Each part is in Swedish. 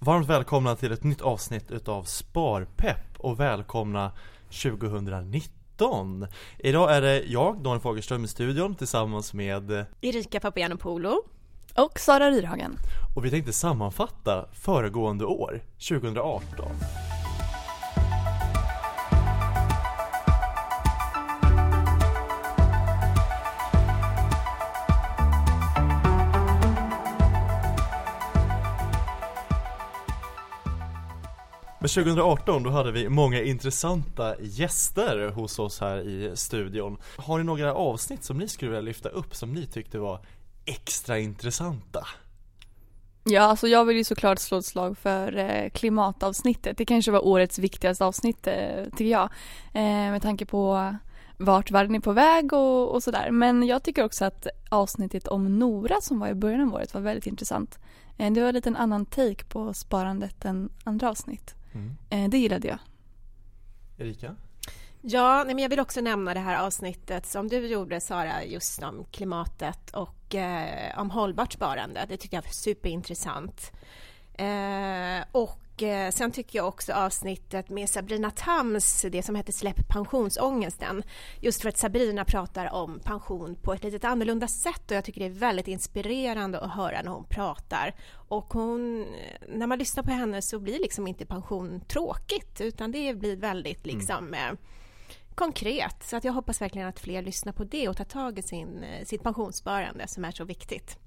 Varmt välkomna till ett nytt avsnitt utav Sparpepp och välkomna 2019 Idag är det jag, Daniel Fagerström i studion tillsammans med Erika Papagiannopoulou och Sara Ryrhagen och vi tänkte sammanfatta föregående år, 2018 Men 2018 då hade vi många intressanta gäster hos oss här i studion Har ni några avsnitt som ni skulle vilja lyfta upp som ni tyckte var extra intressanta? Ja, alltså jag vill ju såklart slå ett slag för eh, klimatavsnittet. Det kanske var årets viktigaste avsnitt, eh, tycker jag. Eh, med tanke på vart världen är på väg och, och sådär. Men jag tycker också att avsnittet om Nora som var i början av året var väldigt intressant. Det var lite en annan take på sparandet än andra avsnitt. Mm. Eh, det gillade jag. Erika? Ja, men jag vill också nämna det här avsnittet som du gjorde Sara, just om klimatet och eh, om hållbart sparande. Det tycker jag var superintressant. Eh, och eh, sen tycker jag också avsnittet med Sabrina Tams, det som heter Släpp pensionsångesten. Just för att Sabrina pratar om pension på ett lite annorlunda sätt och jag tycker det är väldigt inspirerande att höra när hon pratar. Och hon, när man lyssnar på henne så blir liksom inte pension tråkigt utan det blir väldigt mm. liksom mm konkret. Så att jag hoppas verkligen att fler lyssnar på det och tar tag i sin, eh, sitt pensionssparande som är så viktigt.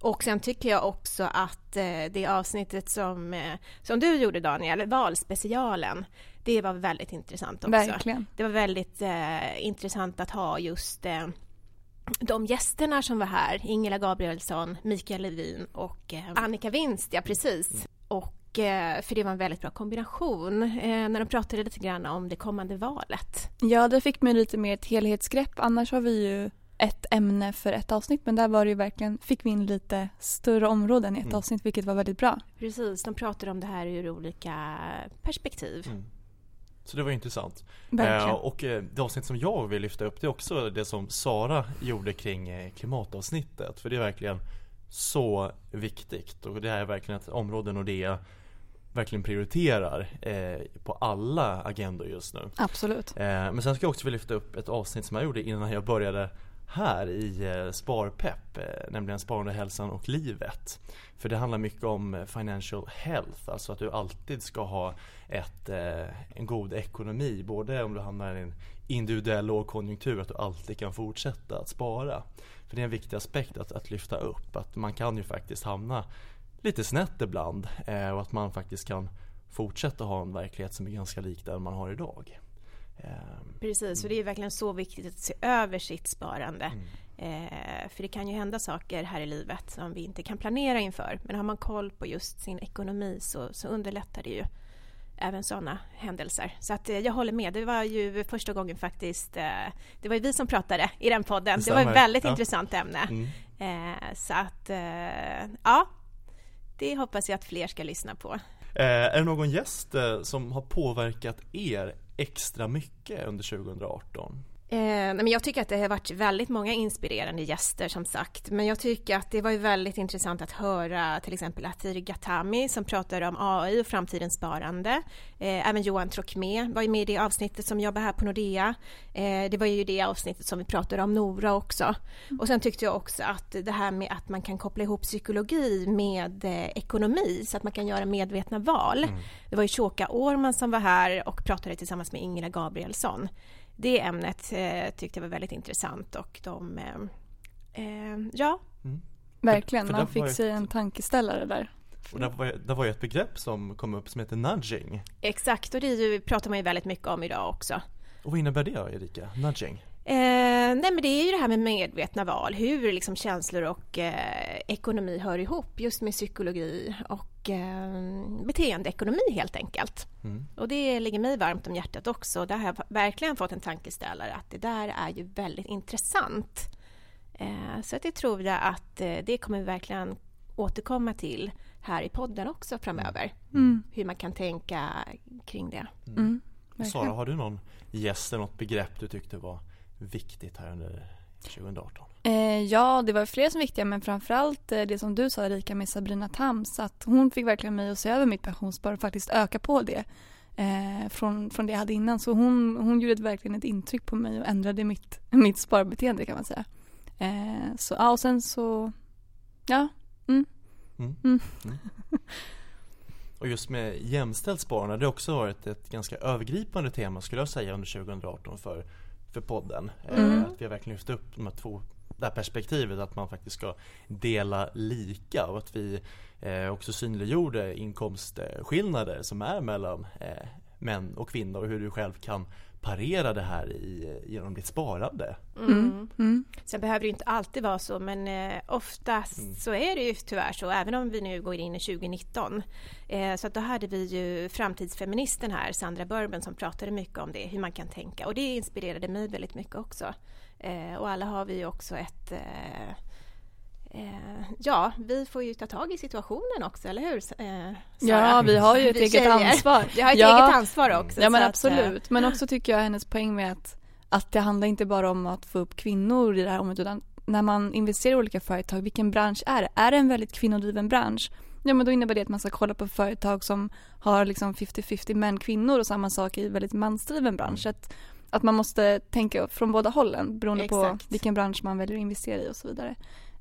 Och sen tycker jag också att eh, det avsnittet som, eh, som du gjorde Daniel, valspecialen, det var väldigt intressant också. Verkligen. Det var väldigt eh, intressant att ha just eh, de gästerna som var här, Ingela Gabrielsson, Mikael Levin och Annika Winst, ja precis. Mm. Och för det var en väldigt bra kombination när de pratade lite grann om det kommande valet. Ja, det fick mig lite mer ett helhetsgrepp. Annars har vi ju ett ämne för ett avsnitt men där var det ju verkligen, fick vi in lite större områden i ett mm. avsnitt vilket var väldigt bra. Precis, de pratade om det här ur olika perspektiv. Mm. Så det var intressant. Eh, och eh, det avsnitt som jag vill lyfta upp det är också det som Sara gjorde kring eh, klimatavsnittet. För det är verkligen så viktigt och det är verkligen ett område Nordea verkligen prioriterar eh, på alla agendor just nu. Absolut. Eh, men sen ska jag också vilja lyfta upp ett avsnitt som jag gjorde innan jag började här i eh, Sparpepp, eh, nämligen Sparande, hälsan och livet. För det handlar mycket om eh, financial health, alltså att du alltid ska ha ett, en god ekonomi, både om du hamnar i en individuell lågkonjunktur, att du alltid kan fortsätta att spara. För det är en viktig aspekt att, att lyfta upp, att man kan ju faktiskt hamna lite snett ibland och att man faktiskt kan fortsätta ha en verklighet som är ganska lik den man har idag. Eh, Precis, och det är verkligen så viktigt att se över sitt sparande. Mm. Eh, för det kan ju hända saker här i livet som vi inte kan planera inför. Men har man koll på just sin ekonomi så, så underlättar det ju även sådana händelser. Så att jag håller med. Det var ju första gången faktiskt. det var ju vi som pratade i den podden. Det, det var ett väldigt ja. intressant ämne. Mm. så att ja, det hoppas jag att fler ska lyssna på. Eh, är det någon gäst eh, som har påverkat er extra mycket under 2018? Eh, men jag tycker att det har varit väldigt många inspirerande gäster som sagt. Men jag tycker att det var väldigt intressant att höra till exempel Atir Gatami som pratar om AI och framtidens sparande. Eh, även Johan Trocmé var ju med i det avsnittet som jobbar här på Nordea. Eh, det var ju det avsnittet som vi pratade om Nora också. Mm. Och sen tyckte jag också att det här med att man kan koppla ihop psykologi med eh, ekonomi så att man kan göra medvetna val. Mm. Det var ju Shoka Årman som var här och pratade tillsammans med Ingela Gabrielsson det ämnet eh, tyckte jag var väldigt intressant och de, eh, eh ja. Mm. Verkligen, man fick sig en tankeställare där. Och det var, det var ju ett begrepp som kom upp som heter nudging. Exakt, och det pratar man ju väldigt mycket om idag också. Och vad innebär det då, Erika? Nudging? Eh, nej men det är ju det här med medvetna val, hur liksom känslor och eh, ekonomi hör ihop just med psykologi och eh, beteendeekonomi helt enkelt. Mm. Och det ligger mig varmt om hjärtat också. Där har jag verkligen fått en tankeställare att det där är ju väldigt intressant. Eh, så att det tror jag att eh, det kommer vi verkligen återkomma till här i podden också framöver. Mm. Hur man kan tänka kring det. Mm. mm Sara, har du någon gäst eller något begrepp du tyckte var viktigt här under 2018? Eh, ja, det var flera som var viktiga men framförallt eh, det som du sa Erika med Sabrina Tams att hon fick verkligen mig att se över mitt pensionsspar och faktiskt öka på det eh, från, från det jag hade innan. Så hon, hon gjorde verkligen ett intryck på mig och ändrade mitt, mitt sparbeteende kan man säga. Eh, så ja, och sen så, ja. Mm. Mm. Mm. Mm. Och just med jämställt sparande, det har också varit ett ganska övergripande tema skulle jag säga under 2018 för, för podden. Eh, Mm. Att vi har verkligen lyft upp de här två det här perspektivet att man faktiskt ska dela lika och att vi eh, också synliggjorde inkomstskillnader som är mellan eh, män och kvinnor och hur du själv kan parera det här i, genom ditt sparande. Mm. Mm. Sen behöver det ju inte alltid vara så, men eh, oftast Mm. så är det ju tyvärr så, även om vi nu går in i 2019. Eh, så att då hade vi ju framtidsfeministen här, Sandra Bourbon, som pratade mycket om det, hur man kan tänka. Och det inspirerade mig väldigt mycket också. Eh, och alla har vi ju också ett... Eh, eh, ja, vi får ju ta tag i situationen också, eller hur? Eh? Ja, vi har ju ett Vi eget tjejer. ansvar. Vi har ett Ja. eget ansvar också. Ja men så att, eh, absolut. Men också tycker jag hennes poäng med att, att det handlar inte bara om att få upp kvinnor i det här området utan när man investerar i olika företag, vilken bransch är det? Är det en väldigt kvinnodriven bransch? Ja men då innebär det att man ska kolla på företag som har liksom 50-50 män kvinnor och samma sak i väldigt mansdriven bransch. Att, att man måste tänka från båda hållen beroende på Exakt. vilken bransch man väljer att investera i och så vidare.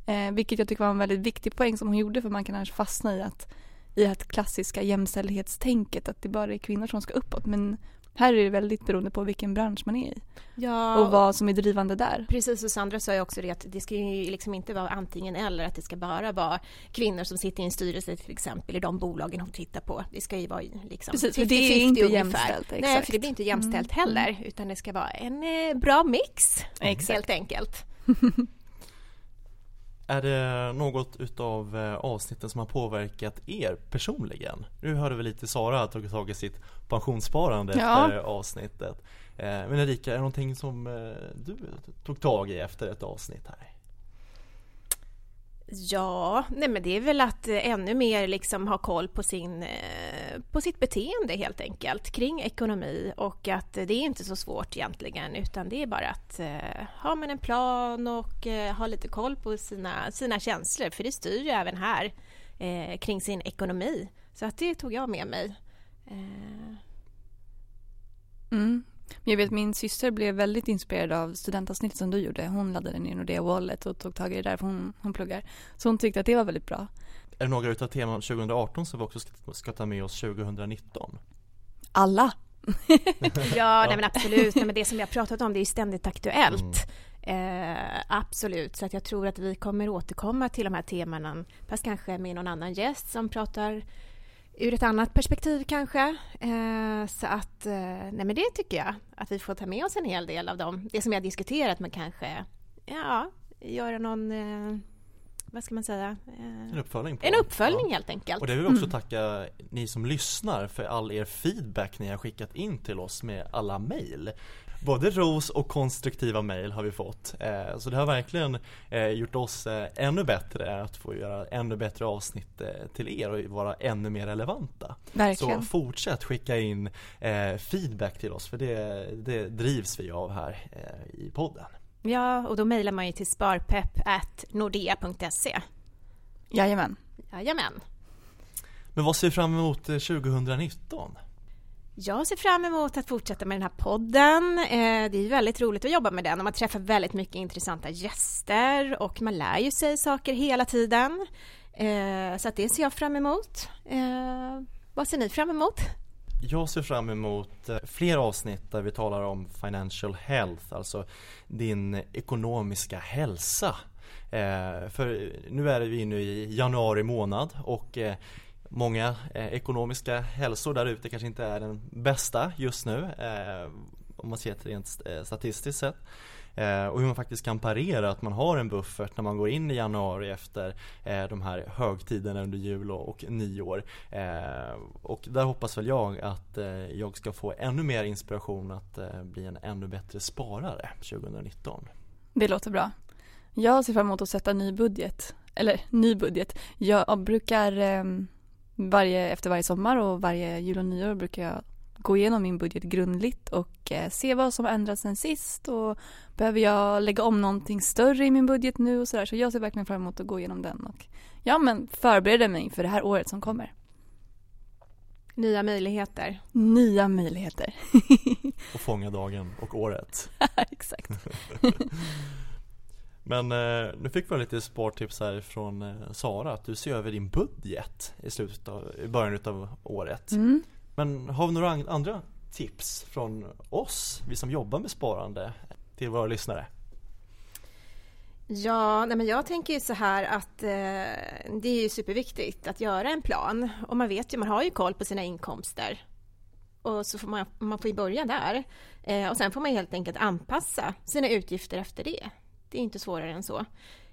Eh, vilket jag tycker var en väldigt viktig poäng som hon gjorde för man kan annars fastna i att i det klassiska jämställdhetstänket att det bara är kvinnor som ska uppåt men här är det väldigt beroende på vilken bransch man är i ja, och vad som är drivande där. Precis, och Sandra sa ju också det att det ska ju liksom inte vara antingen eller, att det ska bara vara kvinnor som sitter i en styrelse till exempel i de bolagen hon tittar på. Det ska ju vara liksom Precis, för det är 50-50 inte ungefär. jämställt, Nej, exakt. för det blir inte jämställt Mm, heller, utan det ska vara en eh, bra mix, Exakt. helt enkelt. Är det något utav eh, avsnitten som har påverkat er personligen? Nu hörde vi lite Sara har tagit tag i sitt pensionssparande Ja. efter avsnittet. Eh, Men Erika, är det någonting som eh, du tog tag i efter ett avsnitt här? Ja, nej men det är väl att eh, ännu mer liksom ha koll på, sin, eh, på sitt beteende helt enkelt kring ekonomi och att det är inte så svårt egentligen utan det är bara att eh, ha man en plan och ha lite koll på sina, sina känslor för det styr ju även här eh, kring sin ekonomi. Så att det tog jag med mig. Eh, Mm. Men jag vet min syster blev väldigt inspirerad av studentavsnittet som du gjorde. Hon laddade ner Nordea Wallet och tog tag i det där för hon, hon pluggar. Så hon tyckte att det var väldigt bra. Är det några utav teman 2018 som vi också ska, ska ta med oss 2019? Alla! Ja, nej men absolut. Nej, men det som vi har pratat om det är ständigt aktuellt. Eh, absolut, så att jag tror att vi kommer återkomma till de här temana fast kanske med någon annan gäst som pratar ur ett annat perspektiv kanske. Eh, så att, eh, nej men det tycker jag att vi får ta med oss en hel del av dem. Det som vi har diskuterat men kanske, ja, göra någon, eh, vad ska man säga? En Eh, uppföljning? På. en uppföljning Ja. helt enkelt. Och det vill vi också tacka ni som lyssnar för all er feedback ni har skickat in till oss med alla mejl. Både ros och konstruktiva mejl har vi fått. Eh, Så det har verkligen eh, gjort oss eh, ännu bättre att få göra ännu bättre avsnitt till er och vara ännu mer relevanta. Verkligen. Så fortsätt skicka in feedback till oss för det, det drivs vi av här i podden. Ja, och då mejlar man ju till sparpepp.nordea.se. Jajamän. Jajamän. Men vad ser vi fram emot eh, 2019? Jag ser fram emot att fortsätta med den här podden. Eh, det är väldigt roligt att jobba med den och man träffar väldigt mycket intressanta gäster och man lär ju sig saker hela tiden. Eh, så att det ser jag fram emot. Eh, vad ser ni fram emot? Jag ser fram emot fler avsnitt där vi talar om financial health, alltså din ekonomiska hälsa. För nu är vi inne i januari månad och många eh, ekonomiska hälsor där ute kanske inte är den bästa just nu eh, om man ser det rent eh, statistiskt sett. Eh, och hur man faktiskt kan parera att man har en buffert när man går in i januari efter eh, de här högtiderna under jul och, och nyår. Eh, och där hoppas väl jag att eh, jag ska få ännu mer inspiration att eh, bli en ännu bättre sparare 2019. Det låter bra. Jag ser fram emot att sätta ny budget. Eller ny budget. Jag brukar eh, varje, efter varje sommar och varje jul och nyår brukar jag gå igenom min budget grundligt och eh, se vad som ändrats sen sist och behöver jag lägga om någonting större i min budget nu och sådär. Så jag ser verkligen fram emot att gå igenom den och ja men förbereda mig för det här året som kommer. Nya möjligheter. Nya möjligheter. och fånga dagen och året. Exakt. Men eh, nu fick vi lite spartips här från eh, Sara att du ser över din budget i slutet av, i början av året. Mm. Men har vi några andra tips från oss, vi som jobbar med sparande, till våra lyssnare? Ja, nej men jag tänker ju så här att eh, det är ju superviktigt att göra en plan och man vet ju, man har ju koll på sina inkomster och så får man, man får ju börja där eh, och sen får man helt enkelt anpassa sina utgifter efter det. Det är inte svårare än så.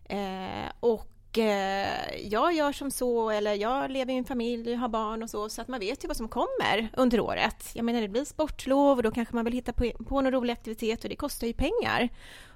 Eh, och eh, jag gör som så, eller jag lever i en familj, har barn och så, så att man vet ju vad som kommer under året. Jag menar, det blir sportlov och då kanske man vill hitta på, på någon rolig aktivitet och det kostar ju pengar.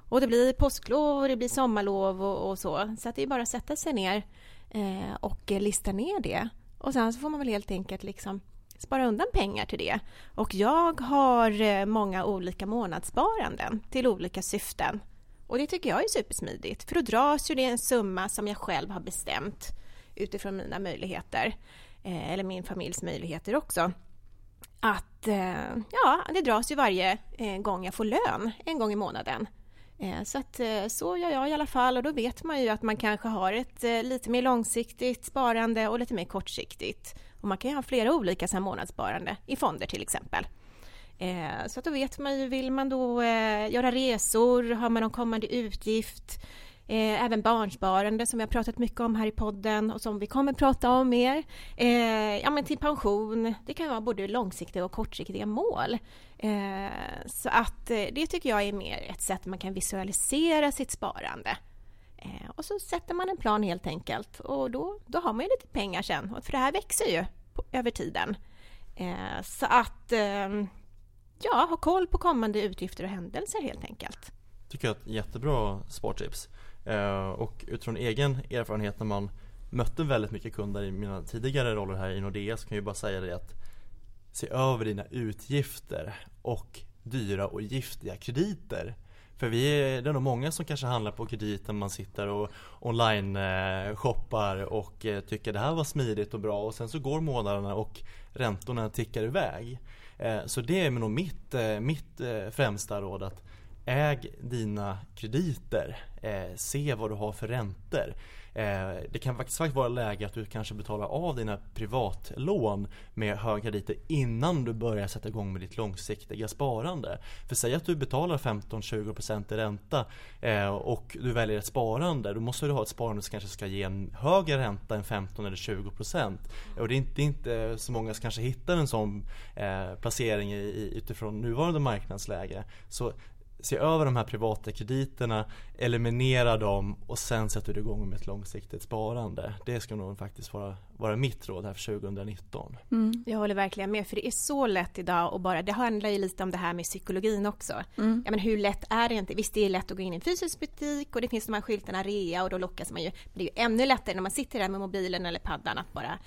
Och det blir påsklov och det blir sommarlov och, och så. Så att det är bara att sätta sig ner eh, och lista ner det. Och sen så får man väl helt enkelt liksom spara undan pengar till det. Och jag har eh, många olika månadssparanden till olika syften. Och det tycker jag är supersmidigt, för då dras ju det en summa som jag själv har bestämt utifrån mina möjligheter, eh, eller min familjs möjligheter också. Att eh, ja, det dras ju varje eh, gång jag får lön, en gång i månaden. Eh, så att eh, så gör jag i alla fall och då vet man ju att man kanske har ett eh, lite mer långsiktigt sparande och lite mer kortsiktigt. Och man kan ju ha flera olika månadssparande i fonder till exempel. Eh, så att då vet man ju, vill man då eh, göra resor, har man någon kommande utgift, eh, även barnsparande som vi har pratat mycket om här i podden och som vi kommer prata om mer. Eh, ja men till pension, det kan vara både långsiktiga och kortsiktiga mål. Eh, så att eh, det tycker jag är mer ett sätt man kan visualisera sitt sparande. Eh, och så sätter man en plan helt enkelt och då, då har man ju lite pengar sen, för det här växer ju på, över tiden. Eh, så att ehm, ja, ha koll på kommande utgifter och händelser helt enkelt. Tycker jag är ett jättebra spartips. Eh, och utifrån egen erfarenhet när man mötte väldigt mycket kunder i mina tidigare roller här i Nordea så kan jag bara säga det att se över dina utgifter och dyra och giftiga krediter. För vi är, det är nog många som kanske handlar på kredit när man sitter och online eh, shoppar och eh, tycker det här var smidigt och bra och sen så går månaderna och räntorna tickar iväg. Eh, så det är nog mitt, eh, mitt eh, främsta råd att Äg dina krediter, se vad du har för räntor. det kan faktiskt vara läge att du kanske betalar av dina privatlån med höga krediter innan du börjar sätta igång med ditt långsiktiga sparande. För säg att du betalar 15-20% i ränta och du väljer ett sparande, då måste du ha ett sparande som kanske ska ge en högre ränta än 15 eller 20%. Och det är inte, det är inte så många som kanske hittar en sån placering i, utifrån nuvarande marknadsläge. Så se över de här privata krediterna, eliminera dem och sen sätter du igång med ett långsiktigt sparande. Det ska nog faktiskt vara, vara mitt råd här för 2019. Mm. Jag håller verkligen med, för det är så lätt idag och bara, det handlar ju lite om det här med psykologin också. Mm. Ja, men hur lätt är det inte? Visst, det är lätt att gå in i en fysisk butik och det finns de här skyltarna rea och då lockas man ju. Men det är ju ännu lättare när man sitter där med mobilen eller paddan att bara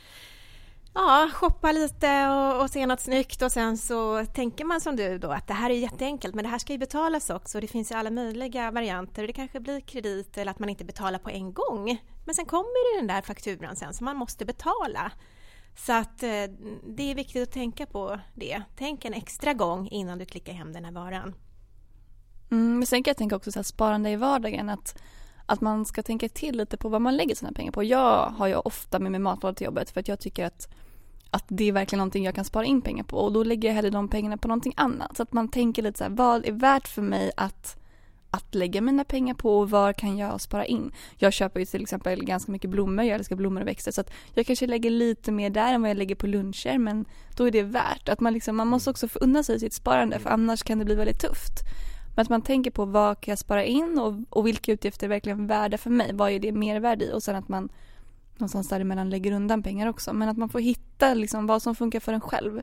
ja, shoppa lite och, och se något snyggt och sen så tänker man som du då att det här är jätteenkelt men det här ska ju betalas också. Det finns ju alla möjliga varianter. Det kanske blir kredit eller att man inte betalar på en gång. Men sen kommer den där fakturan sen som man måste betala. Så att eh, det är viktigt att tänka på det. Tänk en extra gång innan du klickar hem den här varan. Mm, men sen kan jag tänka också så här, sparande i vardagen att att man ska tänka till lite på vad man lägger sina pengar på. Jag har ju ofta med mig matlådor till jobbet för att jag tycker att att det är verkligen någonting jag kan spara in pengar på och då lägger jag hellre de pengarna på någonting annat. Så att man tänker lite så här, vad är värt för mig att, att lägga mina pengar på och var kan jag spara in? Jag köper ju till exempel ganska mycket blommor, jag älskar blommor och växter så att jag kanske lägger lite mer där än vad jag lägger på luncher men då är det värt att man liksom, man måste också få unna sig sitt sparande för annars kan det bli väldigt tufft. Men att man tänker på vad kan jag spara in och, och vilka utgifter är verkligen värda för mig? Vad är det mervärde i? Och sen att man någonstans däremellan lägger undan pengar också. Men att man får hitta liksom vad som funkar för en själv.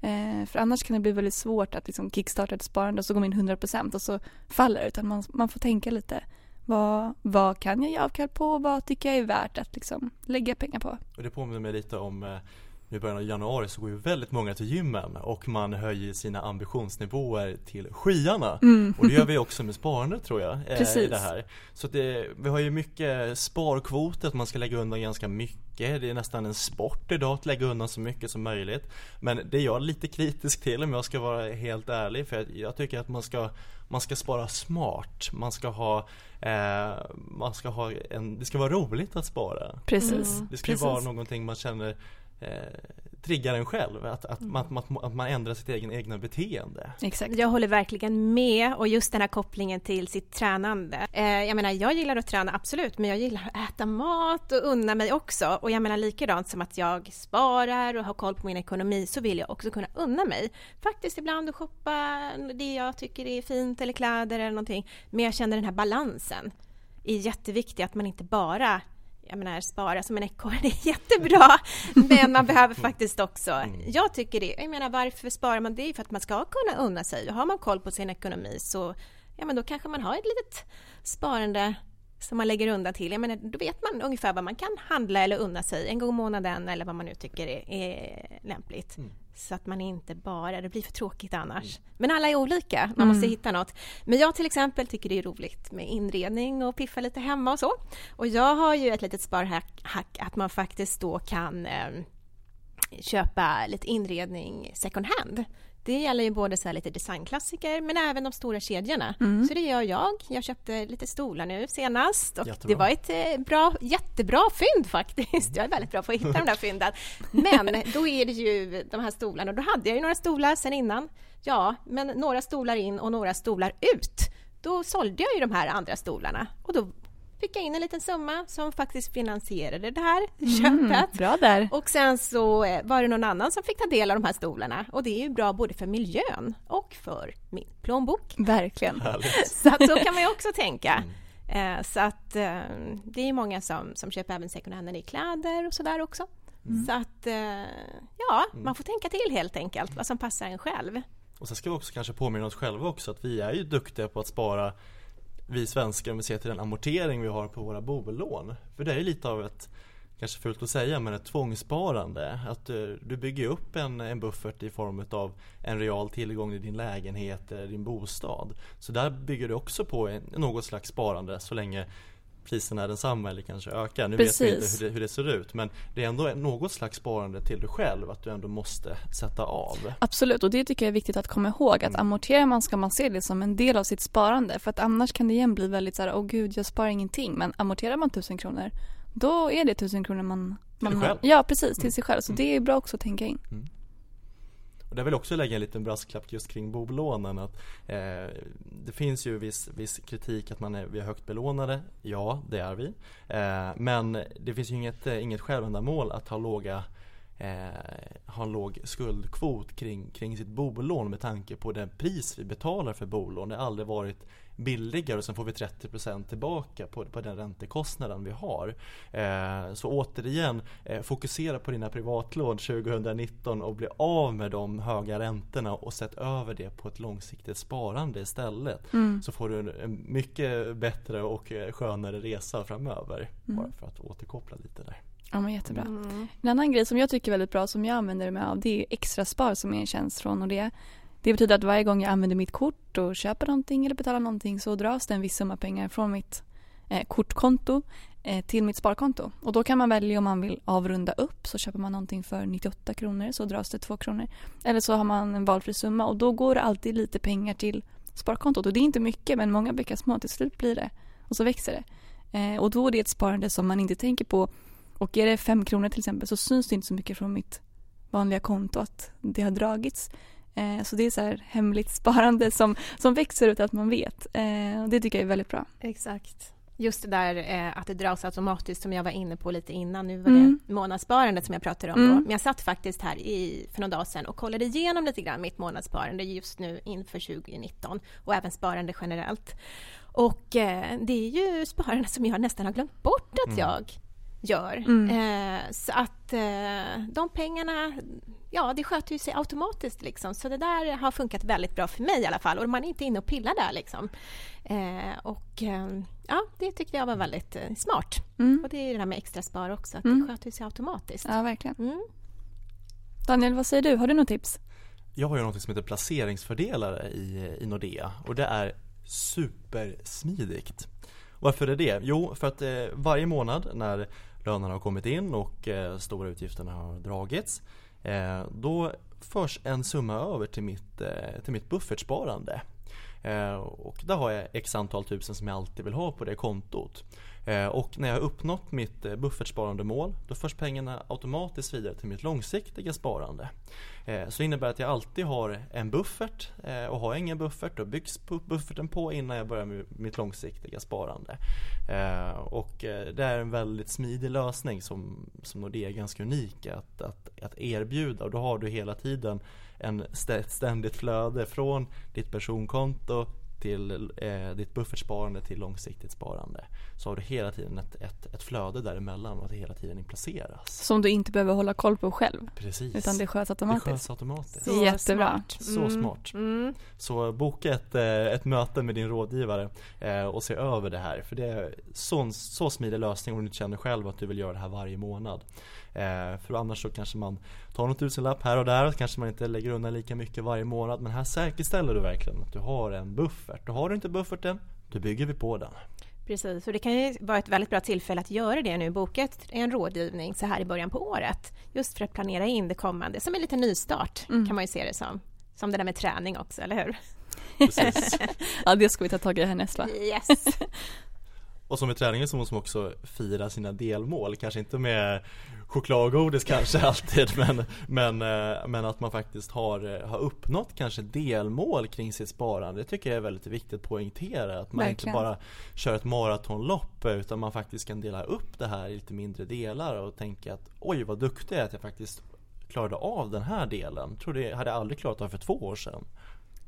Eh, för annars kan det bli väldigt svårt att liksom kickstarta ett sparande och så går man in 100% och så faller det. Utan man, man får tänka lite. Vad, vad kan jag ge avkall på och vad tycker jag är värt att liksom lägga pengar på? Och det påminner mig lite om eh, nu i början av januari så går ju väldigt många till gymmen och man höjer sina ambitionsnivåer till skyarna. Mm. Och det gör vi också med sparande tror jag. eh, I Precis. det här. Så det, vi har ju mycket sparkvoter, att man ska lägga undan ganska mycket. Det är nästan en sport idag att lägga undan så mycket som möjligt. Men det är jag lite kritisk till om jag ska vara helt ärlig. För jag, jag tycker att man ska, man ska spara smart. Man ska ha, eh, man ska ha en, det ska vara roligt att spara. Precis. Det ska Precis. vara någonting man känner triggar en själv. Att, att, man, att, man- att man ändrar sitt egen, egna beteende. Exakt. Jag håller verkligen med och just den här kopplingen till sitt tränande. Eh, jag menar, jag gillar att träna absolut, men jag gillar att äta mat och unna mig också. Och jag menar likadant som att jag sparar och har koll på min ekonomi så vill jag också kunna unna mig. Faktiskt ibland att shoppa det jag tycker är fint eller kläder eller någonting. Men jag känner den här balansen är jätteviktig, att man inte bara jag menar spara som en ekorre, det är jättebra, men man behöver faktiskt också, jag tycker det, jag menar varför sparar man? Det är för att man ska kunna unna sig och har man koll på sin ekonomi så, ja men då kanske man har ett litet sparande som man lägger undan till. Jag menar, då vet man ungefär vad man kan handla eller unna sig en gång i månaden eller vad man nu tycker är, är lämpligt. Så att man inte bara, det blir för tråkigt annars. Men alla är olika, man måste hitta något. Men jag till exempel tycker det är roligt med inredning och piffa lite hemma och så. Och jag har ju ett litet sparhack hack, att man faktiskt då kan eh, köpa lite inredning second hand. Det gäller ju både så här lite designklassiker men även de stora kedjorna. Så det gör jag. Jag köpte lite stolar nu senast och Jättebra. det var ett eh, bra, jättebra fynd faktiskt. Jag är väldigt bra på att hitta de där fynden. Men då är det ju de här stolarna. Då hade jag ju några stolar sen innan. Ja, men några stolar in och några stolar ut. Då sålde jag ju de här andra stolarna och då fick jag in en liten summa som faktiskt finansierade det här köpet. Bra där. Och sen så eh, var det någon annan som fick ta del av de här stolarna och det är ju bra både för miljön och för min plånbok. Verkligen. Härligt. Så att så kan man ju också tänka. Eh, Så att eh, det är många som, som köper även second hand när det är kläder och sådär också. Så att ja, man får tänka till helt enkelt vad som passar en själv. Och sen ska vi också kanske påminna oss själva också att vi är ju duktiga på att spara vi svenskar om vi ser till den amortering vi har på våra bolån. För det är ju lite av ett Kanske fult att säga men ett tvångssparande. Att eh, du bygger upp en, en buffert i form av en real tillgång i din lägenhet eller din bostad. Så där bygger du också på en, något slags sparande så länge priserna är densamma eller kanske ökar. Nu vet vi inte Precis. hur det, hur det ser ut men det är ändå något slags sparande till dig själv att du ändå måste sätta av. Absolut, och det tycker jag är viktigt att komma ihåg. Att amorterar man ska man se det som en del av sitt sparande. För att annars kan det igen bli väldigt så här, åh gud, jag sparar ingenting. Men amorterar man tusen kronor, då är det tusen kronor man... Till man själv. Ja, precis, till sig själv. Så det är bra också att tänka in. Och där vill jag också lägga en liten brasklapp just kring bolånen att eh, Det finns ju viss, viss kritik att man är, vi är högt belånade Ja, det är vi eh, Men det finns ju inget, eh, inget självändamål att ha låga eh, ha en låg skuldkvot kring, kring sitt bolån med tanke på det pris vi betalar för bolån. Det har aldrig varit billigare och sen får vi 30% tillbaka på, på den räntekostnaden vi har. Eh, så återigen, eh, fokusera på dina privatlån 2019 och bli av med de höga räntorna och sätt över det på ett långsiktigt sparande istället. Så får du en, en mycket bättre och eh, skönare resa framöver. Bara för att återkoppla lite där. Ja, men jättebra. En annan grej som jag tycker är väldigt bra som jag använder mig av det är extra spar som är en tjänst från Nordea. Det betyder att varje gång jag använder mitt kort och köper någonting eller betalar någonting så dras det en viss summa pengar från mitt eh, kortkonto eh, till mitt sparkonto. Och då kan man välja om man vill avrunda upp så köper man någonting för 98 kronor så dras det 2 kronor. Eller så har man en valfri summa och då går det alltid lite pengar till sparkontot. Och det är inte mycket men många bäckar små till slut blir det. Och så växer det. Eh, och då är det ett sparande som man inte tänker på och är det 5 kronor till exempel så syns det inte så mycket från mitt vanliga konto att det har dragits. Eh, så det är så här hemligt sparande som, som växer utan att man vet. Eh, och det tycker jag är väldigt bra. Exakt. Just det där eh, att det dras automatiskt som jag var inne på lite innan. Nu var Mm. det månadssparandet som jag pratade om då. Mm. Men jag satt faktiskt här i, för några dagar sedan och kollade igenom lite grann mitt månadssparande just nu inför 2019 och även sparande generellt. Och eh, det är ju sparande som jag nästan har glömt bort att jag gör. Mm. Eh, så att eh, de pengarna, ja det sköter ju sig automatiskt liksom. Så det där har funkat väldigt bra för mig i alla fall och man är inte inne och pillar där liksom. Eh, och eh, ja, det tyckte jag var väldigt eh, smart. Mm. Och det är det där med extra spar också, att Mm. det sköter sig automatiskt. Ja, verkligen. Mm. Daniel, vad säger du? Har du något tips? Jag har ju något som heter placeringsfördelare i, i Nordea och det är supersmidigt. Varför är det? Jo, för att eh, varje månad när lönerna har kommit in och eh, stora utgifterna har dragits eh, då förs en summa över till mitt, eh, till mitt buffertsparande. Eh, och där har jag x antal tusen som jag alltid vill ha på det kontot. Eh, och när jag har uppnått mitt eh, buffertsparandemål då förs pengarna automatiskt vidare till mitt långsiktiga sparande. Eh, så det innebär att jag alltid har en buffert och har jag ingen buffert då byggs bufferten på innan jag börjar med mitt långsiktiga sparande. Och det är en väldigt smidig lösning som, som Nordea är ganska unik att, att, att erbjuda och då har du hela tiden en ständigt flöde från ditt personkonto till eh, ditt buffertsparande till långsiktigt sparande så har du hela tiden ett, ett, ett flöde däremellan och att det hela tiden inplaceras. Som du inte behöver hålla koll på själv. Precis. Utan det sköts automatiskt. Det sköts automatiskt. Så Jättebra. Smart. Så mm. smart. Mm. Så boka ett, eh, ett möte med din rådgivare eh, och se över det här. För det är så, så smidig lösning om du inte känner själv att du vill göra det här varje månad. Eh, för annars så kanske man tar något tusenlapp här och där, kanske man inte lägger undan lika mycket varje månad. Men här säkerställer du verkligen att du har en buffert. Och har du inte bufferten, då bygger vi på den. Precis, och det kan ju vara ett väldigt bra tillfälle att göra det nu, boka en rådgivning så här i början på året. Just för att planera in det kommande, som en liten nystart mm. kan man ju se det som. Som det där med träning också, eller hur? Precis. ja, det ska vi ta tag i härnäst va? Yes. Och som i träningen så måste man också fira sina delmål, kanske inte med choklad och godis kanske alltid men, men, eh, men att man faktiskt har, eh, har uppnått kanske delmål kring sitt sparande Det tycker jag är väldigt viktigt att poängtera. Att man Verkligen. inte bara kör ett maratonlopp utan man faktiskt kan dela upp det här i lite mindre delar och tänka att oj vad duktig jag är att jag faktiskt klarade av den här delen. Tror det hade jag aldrig klarat av för två år sedan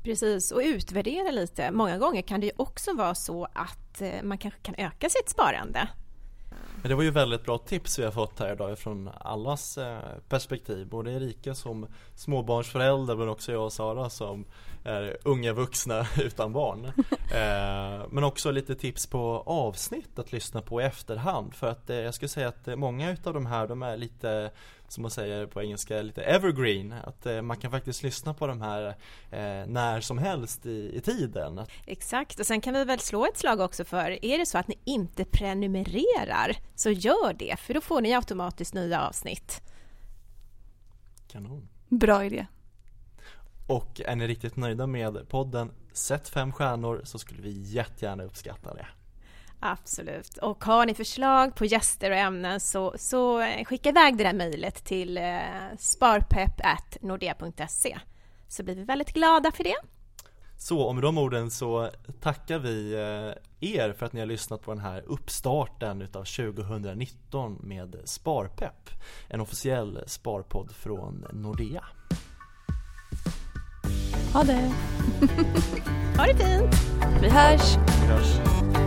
Precis, och utvärdera lite. Många gånger kan det ju också vara så att eh, man kanske kan öka sitt sparande. Men det var ju väldigt bra tips vi har fått här idag från allas eh, perspektiv. Både Erika som småbarnsförälder men också jag och Sara som unga vuxna utan barn. Eh, men också lite tips på avsnitt att lyssna på i efterhand. För att jag skulle säga att många utav de här de är lite som man säger på engelska, lite evergreen. Att eh, man kan faktiskt lyssna på de här eh, när som helst i, i tiden. Exakt, och sen kan vi väl slå ett slag också för, är det så att ni inte prenumererar, så gör det, för då får ni automatiskt nya avsnitt. Kanon. Bra idé. Och är ni riktigt nöjda med podden, sätt fem stjärnor så skulle vi jättegärna uppskatta det. Absolut. Och har ni förslag på gäster och ämnen så, så skicka iväg det där mejlet till eh, sparpepp.nordea.se så blir vi väldigt glada för det. Så och med de orden så tackar vi eh, er för att ni har lyssnat på den här uppstarten utav 2019 med Sparpepp. En officiell sparpodd från Nordea. Ha det! ha det fint! Vi hörs! Vi hörs.